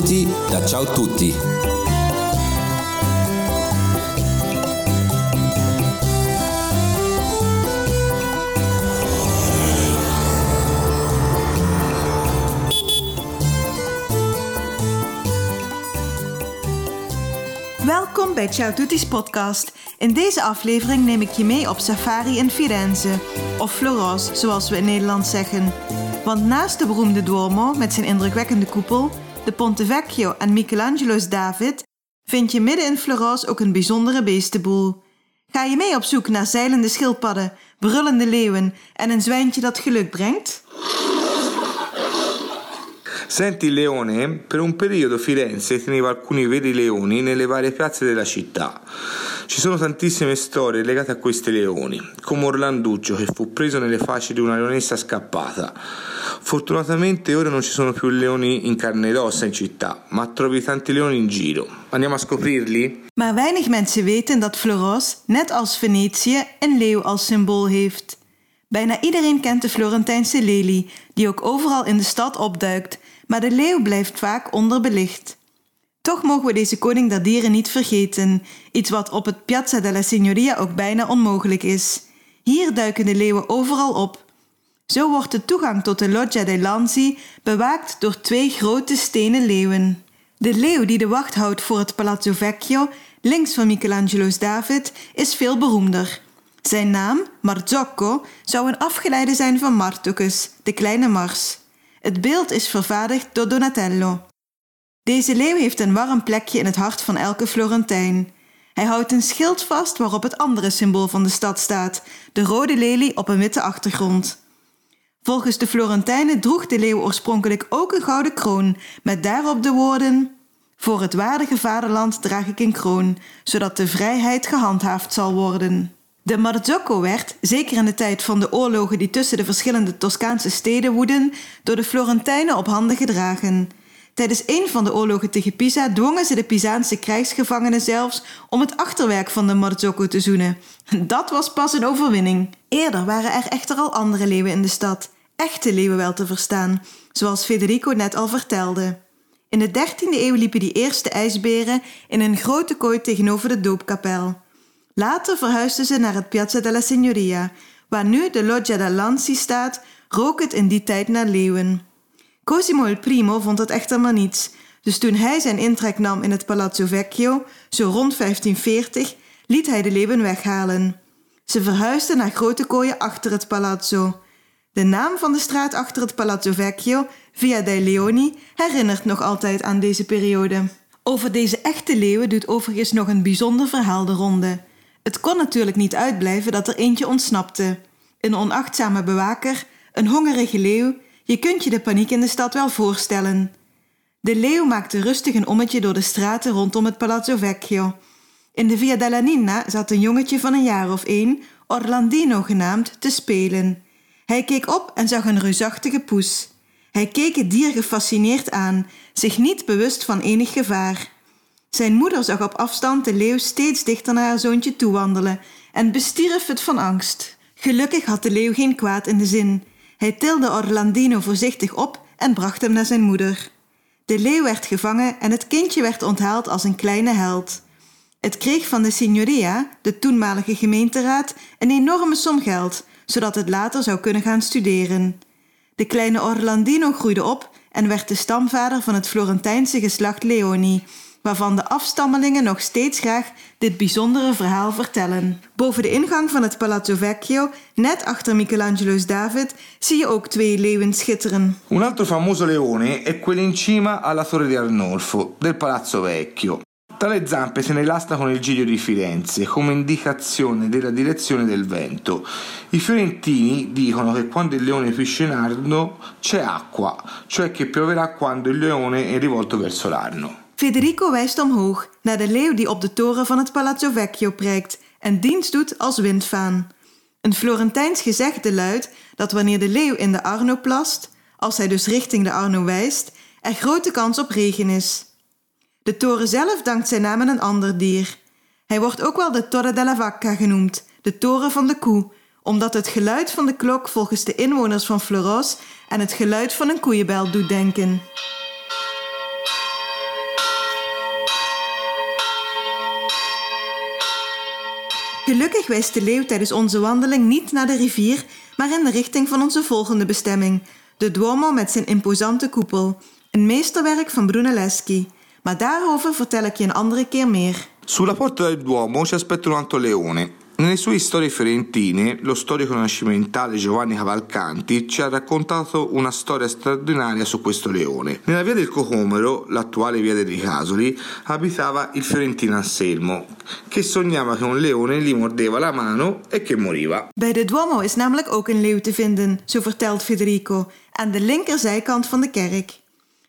Benvenuti da Ciao Tutti. Welkom bij Ciao Tutti's podcast. In deze aflevering neem ik je mee op safari in Firenze, of Florence zoals we in Nederland zeggen. Want naast de beroemde Duomo met zijn indrukwekkende koepel, de Ponte Vecchio en Michelangelo's David, vind je midden in Florence ook een bijzondere beestenboel. Ga je mee op zoek naar zeilende schildpadden, brullende leeuwen en een zwijntje dat geluk brengt? Senti il leone, per un periodo Firenze teneva alcuni veri leoni nelle varie piazze della città. Ci sono tantissime storie legate a questi leoni, come Orlanduccio che fu preso nelle facce di una leonessa scappata. Fortunatamente ora non ci sono più leoni in carne ed ossa in città, ma trovi tanti leoni in giro. Andiamo a scoprirli? Maar weinig mensen weten dat Florence, net als Venetië, een leeuw als symbool heeft. Bijna iedereen kent de Florentijnse lelie, die ook overal in de stad opduikt, maar de leeuw blijft vaak onderbelicht. Toch mogen we deze koning der dieren niet vergeten, iets wat op het Piazza della Signoria ook bijna onmogelijk is. Hier duiken de leeuwen overal op. Zo wordt de toegang tot de Loggia dei Lanzi bewaakt door twee grote stenen leeuwen. De leeuw die de wacht houdt voor het Palazzo Vecchio, links van Michelangelo's David, is veel beroemder. Zijn naam, Marzocco, zou een afgeleide zijn van Martocus, de kleine Mars. Het beeld is vervaardigd door Donatello. Deze leeuw heeft een warm plekje in het hart van elke Florentijn. Hij houdt een schild vast waarop het andere symbool van de stad staat, de rode lelie op een witte achtergrond. Volgens de Florentijnen droeg de leeuw oorspronkelijk ook een gouden kroon, met daarop de woorden: Voor het waardige vaderland draag ik een kroon, zodat de vrijheid gehandhaafd zal worden. De Marzocco werd, zeker in de tijd van de oorlogen die tussen de verschillende Toscaanse steden woedden, door de Florentijnen op handen gedragen. Tijdens een van de oorlogen tegen Pisa dwongen ze de Pisaanse krijgsgevangenen zelfs om het achterwerk van de Marzocco te zoenen. Dat was pas een overwinning. Eerder waren er echter al andere leeuwen in de stad, echte leeuwen wel te verstaan, zoals Federico net al vertelde. In de 13e eeuw liepen die eerste ijsberen in een grote kooi tegenover de doopkapel. Later verhuisden ze naar het Piazza della Signoria, waar nu de Loggia da Lanzi staat, rook het in die tijd naar leeuwen. Cosimo il Primo vond het echter maar niets, dus toen hij zijn intrek nam in het Palazzo Vecchio, zo rond 1540, liet hij de leeuwen weghalen. Ze verhuisden naar grote kooien achter het palazzo. De naam van de straat achter het Palazzo Vecchio, Via dei Leoni, herinnert nog altijd aan deze periode. Over deze echte leeuwen doet overigens nog een bijzonder verhaal de ronde. Het kon natuurlijk niet uitblijven dat er eentje ontsnapte. Een onachtzame bewaker, een hongerige leeuw, je kunt je de paniek in de stad wel voorstellen. De leeuw maakte rustig een ommetje door de straten rondom het Palazzo Vecchio. In de Via della Nina zat een jongetje van een jaar of één, Orlandino genaamd, te spelen. Hij keek op en zag een reusachtige poes. Hij keek het dier gefascineerd aan, zich niet bewust van enig gevaar. Zijn moeder zag op afstand de leeuw steeds dichter naar haar zoontje toewandelen en bestierf het van angst. Gelukkig had de leeuw geen kwaad in de zin. Hij tilde Orlandino voorzichtig op en bracht hem naar zijn moeder. De leeuw werd gevangen en het kindje werd onthaald als een kleine held. Het kreeg van de signoria, de toenmalige gemeenteraad, een enorme som geld, zodat het later zou kunnen gaan studeren. De kleine Orlandino groeide op en werd de stamvader van het Florentijnse geslacht Leoni, waarvan de afstammelingen nog steeds graag dit bijzondere verhaal vertellen. Boven de ingang van het Palazzo Vecchio, net achter Michelangelo's David, zie je ook twee leeuwen schitteren. Un altro famoso leone è quello in cima alla Torre di Arnolfo, del Palazzo Vecchio. Tale zampe se ne con il Giglio di Firenze come indicazione della direzione del vento. I fiorentini dicono che quando il leone pisce in Arno c'è acqua, cioè che pioverà quando il leone è rivolto verso l'Arno. Federico wijst omhoog naar de leeuw die op de toren van het Palazzo Vecchio prijkt en dienst doet als windvaan. Een Florentijns gezegde luidt dat wanneer de leeuw in de Arno plast, als hij dus richting de Arno wijst, er grote kans op regen is. De toren zelf dankt zijn naam aan een ander dier. Hij wordt ook wel de Torre della Vacca genoemd, de toren van de koe, omdat het geluid van de klok volgens de inwoners van Florence aan het geluid van een koeienbel doet denken. Gelukkig wijst de leeuw tijdens onze wandeling niet naar de rivier, maar in de richting van onze volgende bestemming, de Duomo met zijn imposante koepel, een meesterwerk van Brunelleschi. Maar daarover vertel ik je een andere keer meer. Sulla porta del Duomo aspetta un altro leone. Nelle sue storie fiorentine, lo storico nascimentale Giovanni Cavalcanti ci ha raccontato una storia straordinaria su questo leone. Nella via del Cocomero, l'attuale via dei Ricasoli, abitava il fiorentino Anselmo, che sognava che un leone gli mordeva la mano e che moriva. Bij de Duomo is namelijk ook een leeuw te vinden, zo vertelt Federico, aan de linkerzijkant van de kerk.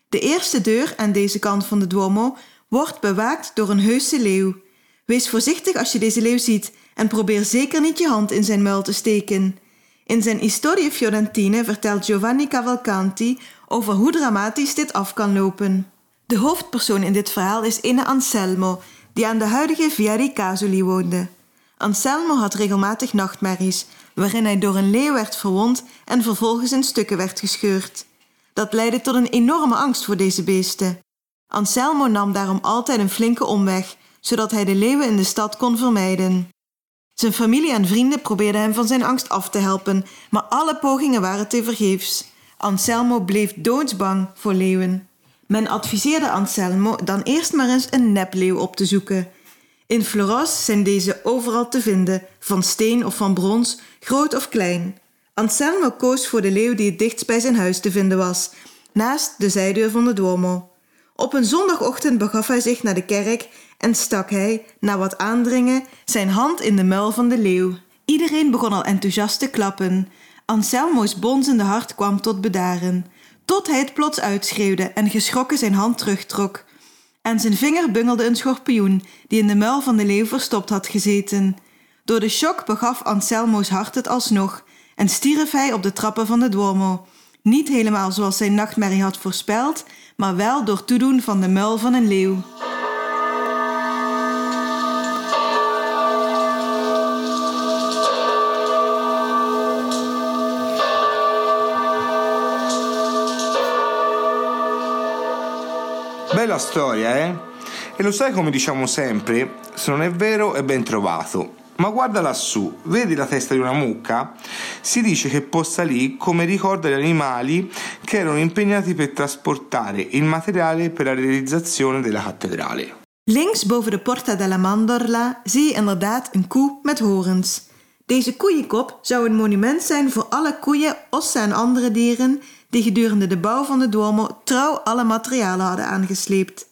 De eerste deur aan deze kant van de Duomo wordt bewaakt door een heuse leeuw. Wees voorzichtig als je deze leeuw ziet en probeer zeker niet je hand in zijn muil te steken. In zijn Historie Fiorentine vertelt Giovanni Cavalcanti over hoe dramatisch dit af kan lopen. De hoofdpersoon in dit verhaal is ene Anselmo, die aan de huidige Via Ricasoli woonde. Anselmo had regelmatig nachtmerries, waarin hij door een leeuw werd verwond en vervolgens in stukken werd gescheurd. Dat leidde tot een enorme angst voor deze beesten. Anselmo nam daarom altijd een flinke omweg, zodat hij de leeuwen in de stad kon vermijden. Zijn familie en vrienden probeerden hem van zijn angst af te helpen, maar alle pogingen waren tevergeefs. Anselmo bleef doodsbang voor leeuwen. Men adviseerde Anselmo dan eerst maar eens een nepleeuw op te zoeken. In Florence zijn deze overal te vinden, van steen of van brons, groot of klein. Anselmo koos voor de leeuw die het dichtst bij zijn huis te vinden was, naast de zijdeur van de Duomo. Op een zondagochtend begaf hij zich naar de kerk en stak hij, na wat aandringen, zijn hand in de muil van de leeuw. Iedereen begon al enthousiast te klappen. Anselmo's bonzende hart kwam tot bedaren, tot hij het plots uitschreeuwde en geschrokken zijn hand terugtrok. Aan zijn vinger bungelde een schorpioen die in de muil van de leeuw verstopt had gezeten. Door de shock begaf Anselmo's hart het alsnog en stierf hij op de trappen van de Duomo. Niet helemaal zoals zijn nachtmerrie had voorspeld, maar wel door toedoen van de muil van een leeuw. Bella storia, eh? E lo sai come diciamo sempre? Se non è vero è ben trovato. Ma guarda lassù, vedi la testa di una mucca? Si dice che possa lì come ricorda gli animali che erano impegnati per trasportare il materiale per la realizzazione della cattedrale. Links boven de Porta della Mandorla zie je inderdaad een koe met horens. Deze koeienkop zou een monument zijn voor alle koeien, ossen en andere dieren die gedurende de bouw van de Duomo trouw alle materialen hadden aangesleept.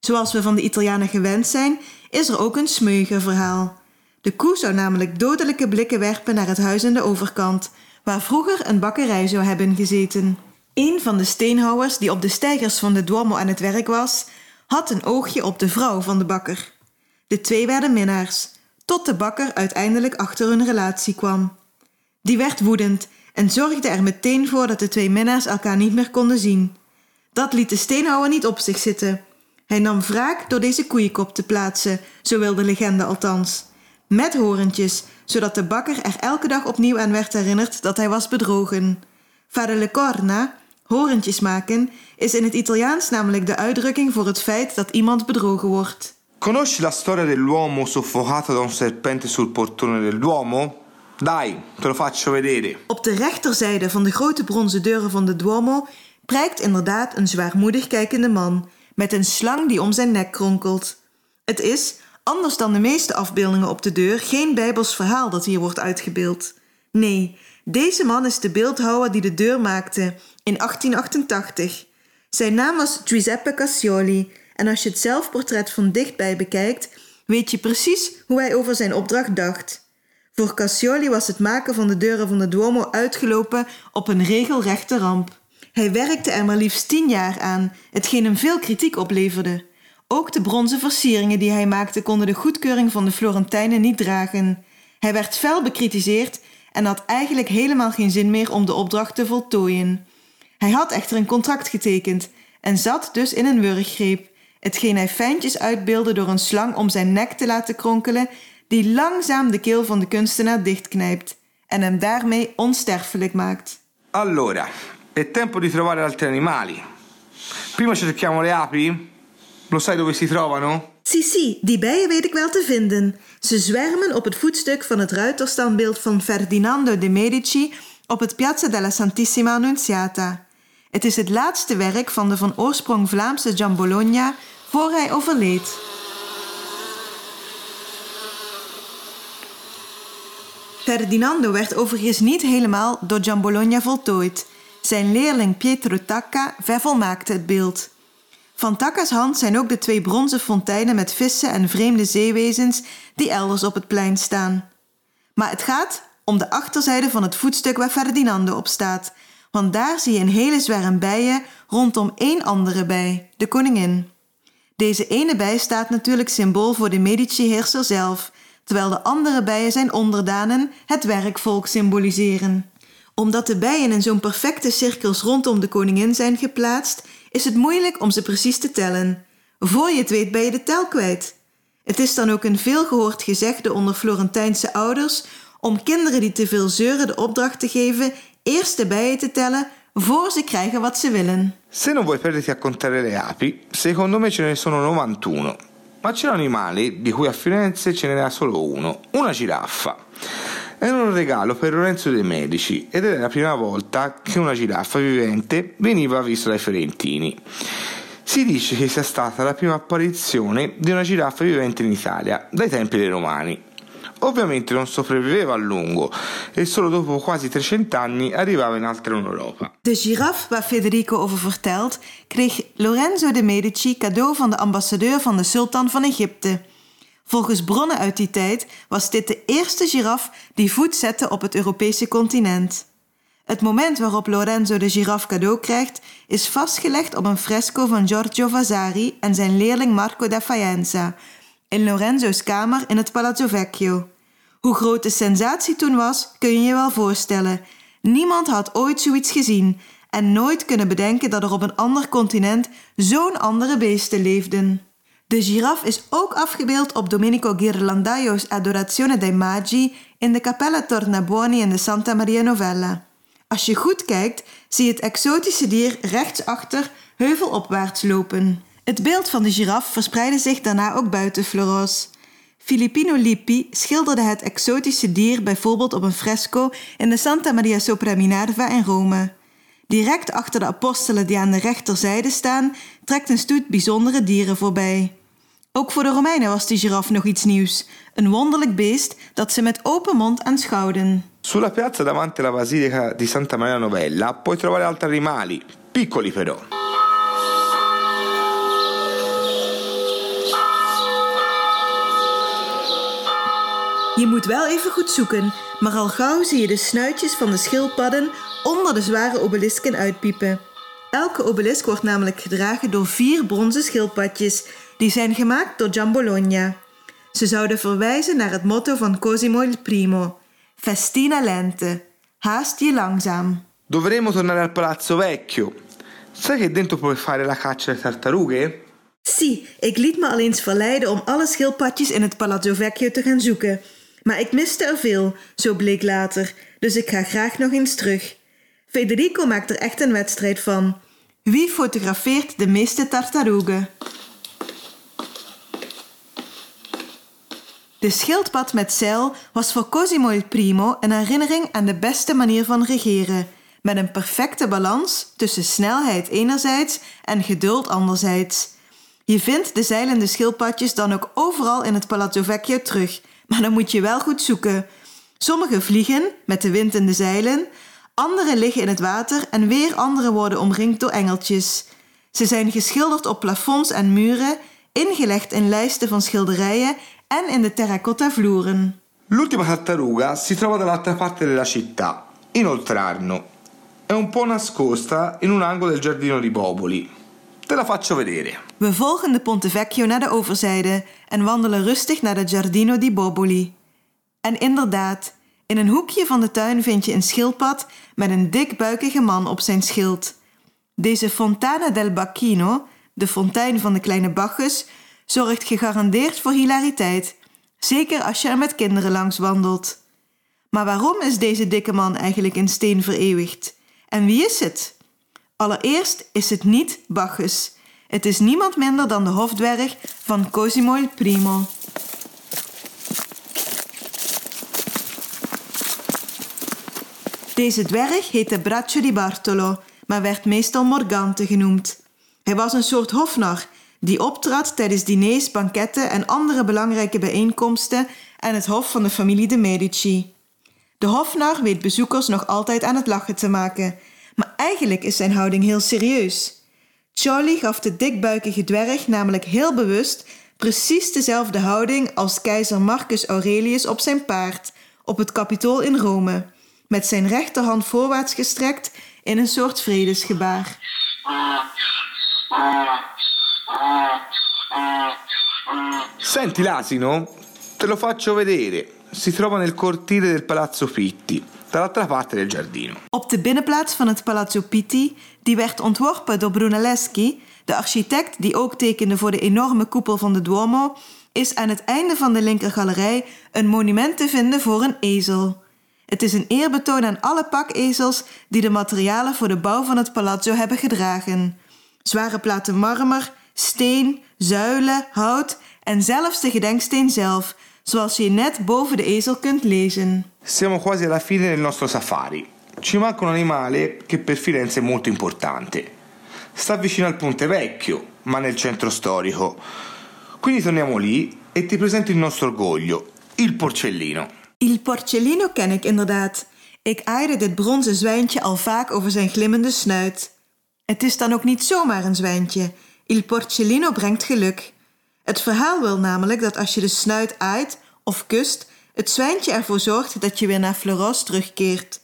Zoals we van de Italianen gewend zijn, is er ook een smeugenverhaal. De koe zou namelijk dodelijke blikken werpen naar het huis aan de overkant, waar vroeger een bakkerij zou hebben gezeten. Een van de steenhouwers die op de steigers van de Duomo aan het werk was, had een oogje op de vrouw van de bakker. De twee werden minnaars, tot de bakker uiteindelijk achter hun relatie kwam. Die werd woedend en zorgde er meteen voor dat de twee minnaars elkaar niet meer konden zien. Dat liet de steenhouwer niet op zich zitten. Hij nam wraak door deze koeienkop te plaatsen, zo wil de legende althans. Met horentjes, zodat de bakker er elke dag opnieuw aan werd herinnerd dat hij was bedrogen. Fare le corna, horentjes maken, is in het Italiaans namelijk de uitdrukking voor het feit dat iemand bedrogen wordt. Conosci la storia dell'uomo soffocato da un serpente sul portone del Duomo? Dai, te lo faccio vedere. Op de rechterzijde van de grote bronzen deuren van de Duomo prijkt inderdaad een zwaarmoedig kijkende man met een slang die om zijn nek kronkelt. Het is, anders dan de meeste afbeeldingen op de deur, geen bijbels verhaal dat hier wordt uitgebeeld. Nee, deze man is de beeldhouwer die de deur maakte in 1888. Zijn naam was Giuseppe Cassioli en als je het zelfportret van dichtbij bekijkt, weet je precies hoe hij over zijn opdracht dacht. Voor Cassioli was het maken van de deuren van de Duomo uitgelopen op een regelrechte ramp. Hij werkte er maar liefst tien jaar aan, hetgeen hem veel kritiek opleverde. Ook de bronzen versieringen die hij maakte konden de goedkeuring van de Florentijnen niet dragen. Hij werd fel bekritiseerd en had eigenlijk helemaal geen zin meer om de opdracht te voltooien. Hij had echter een contract getekend en zat dus in een wurggreep, hetgeen hij fijntjes uitbeelde door een slang om zijn nek te laten kronkelen die langzaam de keel van de kunstenaar dichtknijpt en hem daarmee onsterfelijk maakt. Allora, è tempo di trovare altri animali. Prima cerchiamo le api? Lo sai dove si trovano? Si, die bijen weet ik wel te vinden. Ze zwermen op het voetstuk van het ruiterstandbeeld van Ferdinando de Medici op het Piazza della Santissima Annunziata. Het is het laatste werk van de van oorsprong Vlaamse Gian Bologna voor hij overleed. Ferdinando werd overigens niet helemaal door Gian Bologna voltooid. Zijn leerling Pietro Tacca vervolmaakte het beeld. Van Tacca's hand zijn ook de twee bronzen fonteinen met vissen en vreemde zeewezens die elders op het plein staan. Maar het gaat om de achterzijde van het voetstuk waar Ferdinando op staat, want daar zie je een hele zwerm bijen rondom één andere bij, de koningin. Deze ene bij staat natuurlijk symbool voor de Medici-heerser zelf, terwijl de andere bijen zijn onderdanen het werkvolk symboliseren. Omdat de bijen in zo'n perfecte cirkels rondom de koningin zijn geplaatst, is het moeilijk om ze precies te tellen. Voor je het weet ben je de tel kwijt. Het is dan ook een veelgehoord gezegde onder Florentijnse ouders om kinderen die te veel zeuren de opdracht te geven eerst de bijen te tellen voor ze krijgen wat ze willen. Se non vuoi perderti a contare le api, secondo me ce ne sono 91. Ma c'è un animale di cui a Firenze ce n'era solo uno, una giraffa. Era un regalo per Lorenzo de' Medici ed era la prima volta che una giraffa vivente veniva vista dai fiorentini. Si dice che sia stata la prima apparizione di una giraffa vivente in Italia, dai tempi dei Romani. Ovviamente non sopravviveva a lungo e solo dopo quasi 300 anni arrivava in altre Europa. De giraf waar Federico over vertelt, kreeg Lorenzo de Medici cadeau van de ambassadeur van de sultan van Egypte. Volgens bronnen uit die tijd was dit de eerste giraf die voet zette op het Europese continent. Het moment waarop Lorenzo de giraf cadeau krijgt is vastgelegd op een fresco van Giorgio Vasari en zijn leerling Marco da Faenza in Lorenzo's kamer in het Palazzo Vecchio. Hoe groot de sensatie toen was, kun je je wel voorstellen. Niemand had ooit zoiets gezien en nooit kunnen bedenken dat er op een ander continent zo'n andere beesten leefden. De giraf is ook afgebeeld op Domenico Ghirlandaio's Adorazione dei Magi in de Cappella Tornabuoni in de Santa Maria Novella. Als je goed kijkt, zie je het exotische dier rechtsachter heuvelopwaarts lopen. Het beeld van de giraf verspreidde zich daarna ook buiten Florence. Filippino Lippi schilderde het exotische dier bijvoorbeeld op een fresco in de Santa Maria sopra Minerva in Rome. Direct achter de apostelen die aan de rechterzijde staan, trekt een stoet bijzondere dieren voorbij. Ook voor de Romeinen was de giraf nog iets nieuws, een wonderlijk beest dat ze met open mond aanschouwden. Sulla piazza davanti alla basilica di Santa Maria Novella puoi trovare altri animali, piccoli però. Je moet wel even goed zoeken, maar al gauw zie je de snuitjes van de schildpadden onder de zware obelisken uitpiepen. Elke obelisk wordt namelijk gedragen door vier bronzen schildpadjes, die zijn gemaakt door Gian Bologna. Ze zouden verwijzen naar het motto van Cosimo il Primo: Festina lente, haast je langzaam. Dovremmo tornare al Palazzo Vecchio. Sai che dentro puoi fare la caccia alle tartarughe? Zie, ik liet me al eens verleiden om alle schildpadjes in het Palazzo Vecchio te gaan zoeken. Maar ik miste er veel, zo bleek later, dus ik ga graag nog eens terug. Federico maakt er echt een wedstrijd van. Wie fotografeert de meeste tartarugen? De schildpad met zeil was voor Cosimo il Primo een herinnering aan de beste manier van regeren, met een perfecte balans tussen snelheid enerzijds en geduld anderzijds. Je vindt de zeilende schildpadjes dan ook overal in het Palazzo Vecchio terug, maar dan moet je wel goed zoeken. Sommige vliegen met de wind in de zeilen, andere liggen in het water en weer andere worden omringd door engeltjes. Ze zijn geschilderd op plafonds en muren, ingelegd in lijsten van schilderijen en in de terracotta vloeren. L'ultima tartaruga si trova dall'altra parte della città, in Oltrarno. È un po' nascosta in un angolo del giardino di Boboli. Te la faccio vedere. We volgen de Ponte Vecchio naar de overzijde en wandelen rustig naar de Giardino di Boboli. En inderdaad, in een hoekje van de tuin vind je een schildpad met een dikbuikige man op zijn schild. Deze Fontana del Bacchino, de fontein van de kleine Bacchus, zorgt gegarandeerd voor hilariteit, zeker als je er met kinderen langs wandelt. Maar waarom is deze dikke man eigenlijk in steen vereeuwigd? En wie is het? Allereerst is het niet Bacchus. Het is niemand minder dan de hofdwerg van Cosimo il Primo. Deze dwerg heette Braccio di Bartolo, maar werd meestal Morgante genoemd. Hij was een soort hofnar die optrad tijdens diners, banketten en andere belangrijke bijeenkomsten aan het hof van de familie de Medici. De hofnar weet bezoekers nog altijd aan het lachen te maken, maar eigenlijk is zijn houding heel serieus. Charlie gaf de dikbuikige dwerg namelijk heel bewust precies dezelfde houding als keizer Marcus Aurelius op zijn paard op het Capitool in Rome, met zijn rechterhand voorwaarts gestrekt in een soort vredesgebaar. Senti l'asino? Te lo faccio vedere. Si trova nel cortile del Palazzo Pitti, dall'altra parte del giardino. Op de binnenplaats van het Palazzo Pitti, die werd ontworpen door Brunelleschi, de architect die ook tekende voor de enorme koepel van de Duomo, is aan het einde van de linkergalerij een monument te vinden voor een ezel. Het is een eerbetoon aan alle pakezels die de materialen voor de bouw van het palazzo hebben gedragen. Zware platen marmer, steen, zuilen, hout en zelfs de gedenksteen zelf, zoals je net boven de ezel kunt lezen. Siamo quasi alla fine del nostro safari. Ci manca un animale che per Firenze è molto importante. Sta vicino al Ponte Vecchio, ma nel centro storico. Quindi torniamo lì e ti presento il nostro orgoglio, il porcellino. Il porcellino ken ik inderdaad. Ik aaide dit bronzen zwijntje al vaak over zijn glimmende snuit. Het is dan ook niet zomaar een zwijntje. Il porcellino brengt geluk. Het verhaal wil namelijk dat als je de snuit aait of kust, het zwijntje ervoor zorgt dat je weer naar Florence terugkeert.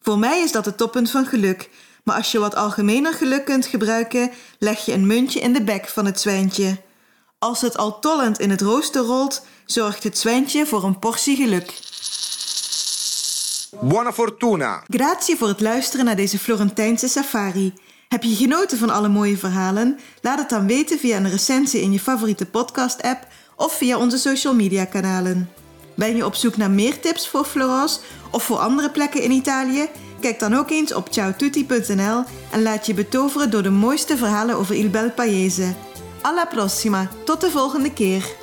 Voor mij is dat het toppunt van geluk, maar als je wat algemener geluk kunt gebruiken, leg je een muntje in de bek van het zwijntje. Als het al tollend in het rooster rolt, zorgt het zwijntje voor een portie geluk. Buona fortuna! Grazie voor het luisteren naar deze Florentijnse safari. Heb je genoten van alle mooie verhalen? Laat het dan weten via een recensie in je favoriete podcast-app of via onze social media kanalen. Ben je op zoek naar meer tips voor Florence of voor andere plekken in Italië? Kijk dan ook eens op ciaotutti.nl en laat je betoveren door de mooiste verhalen over Il Bel Paese. Alla prossima, tot de volgende keer!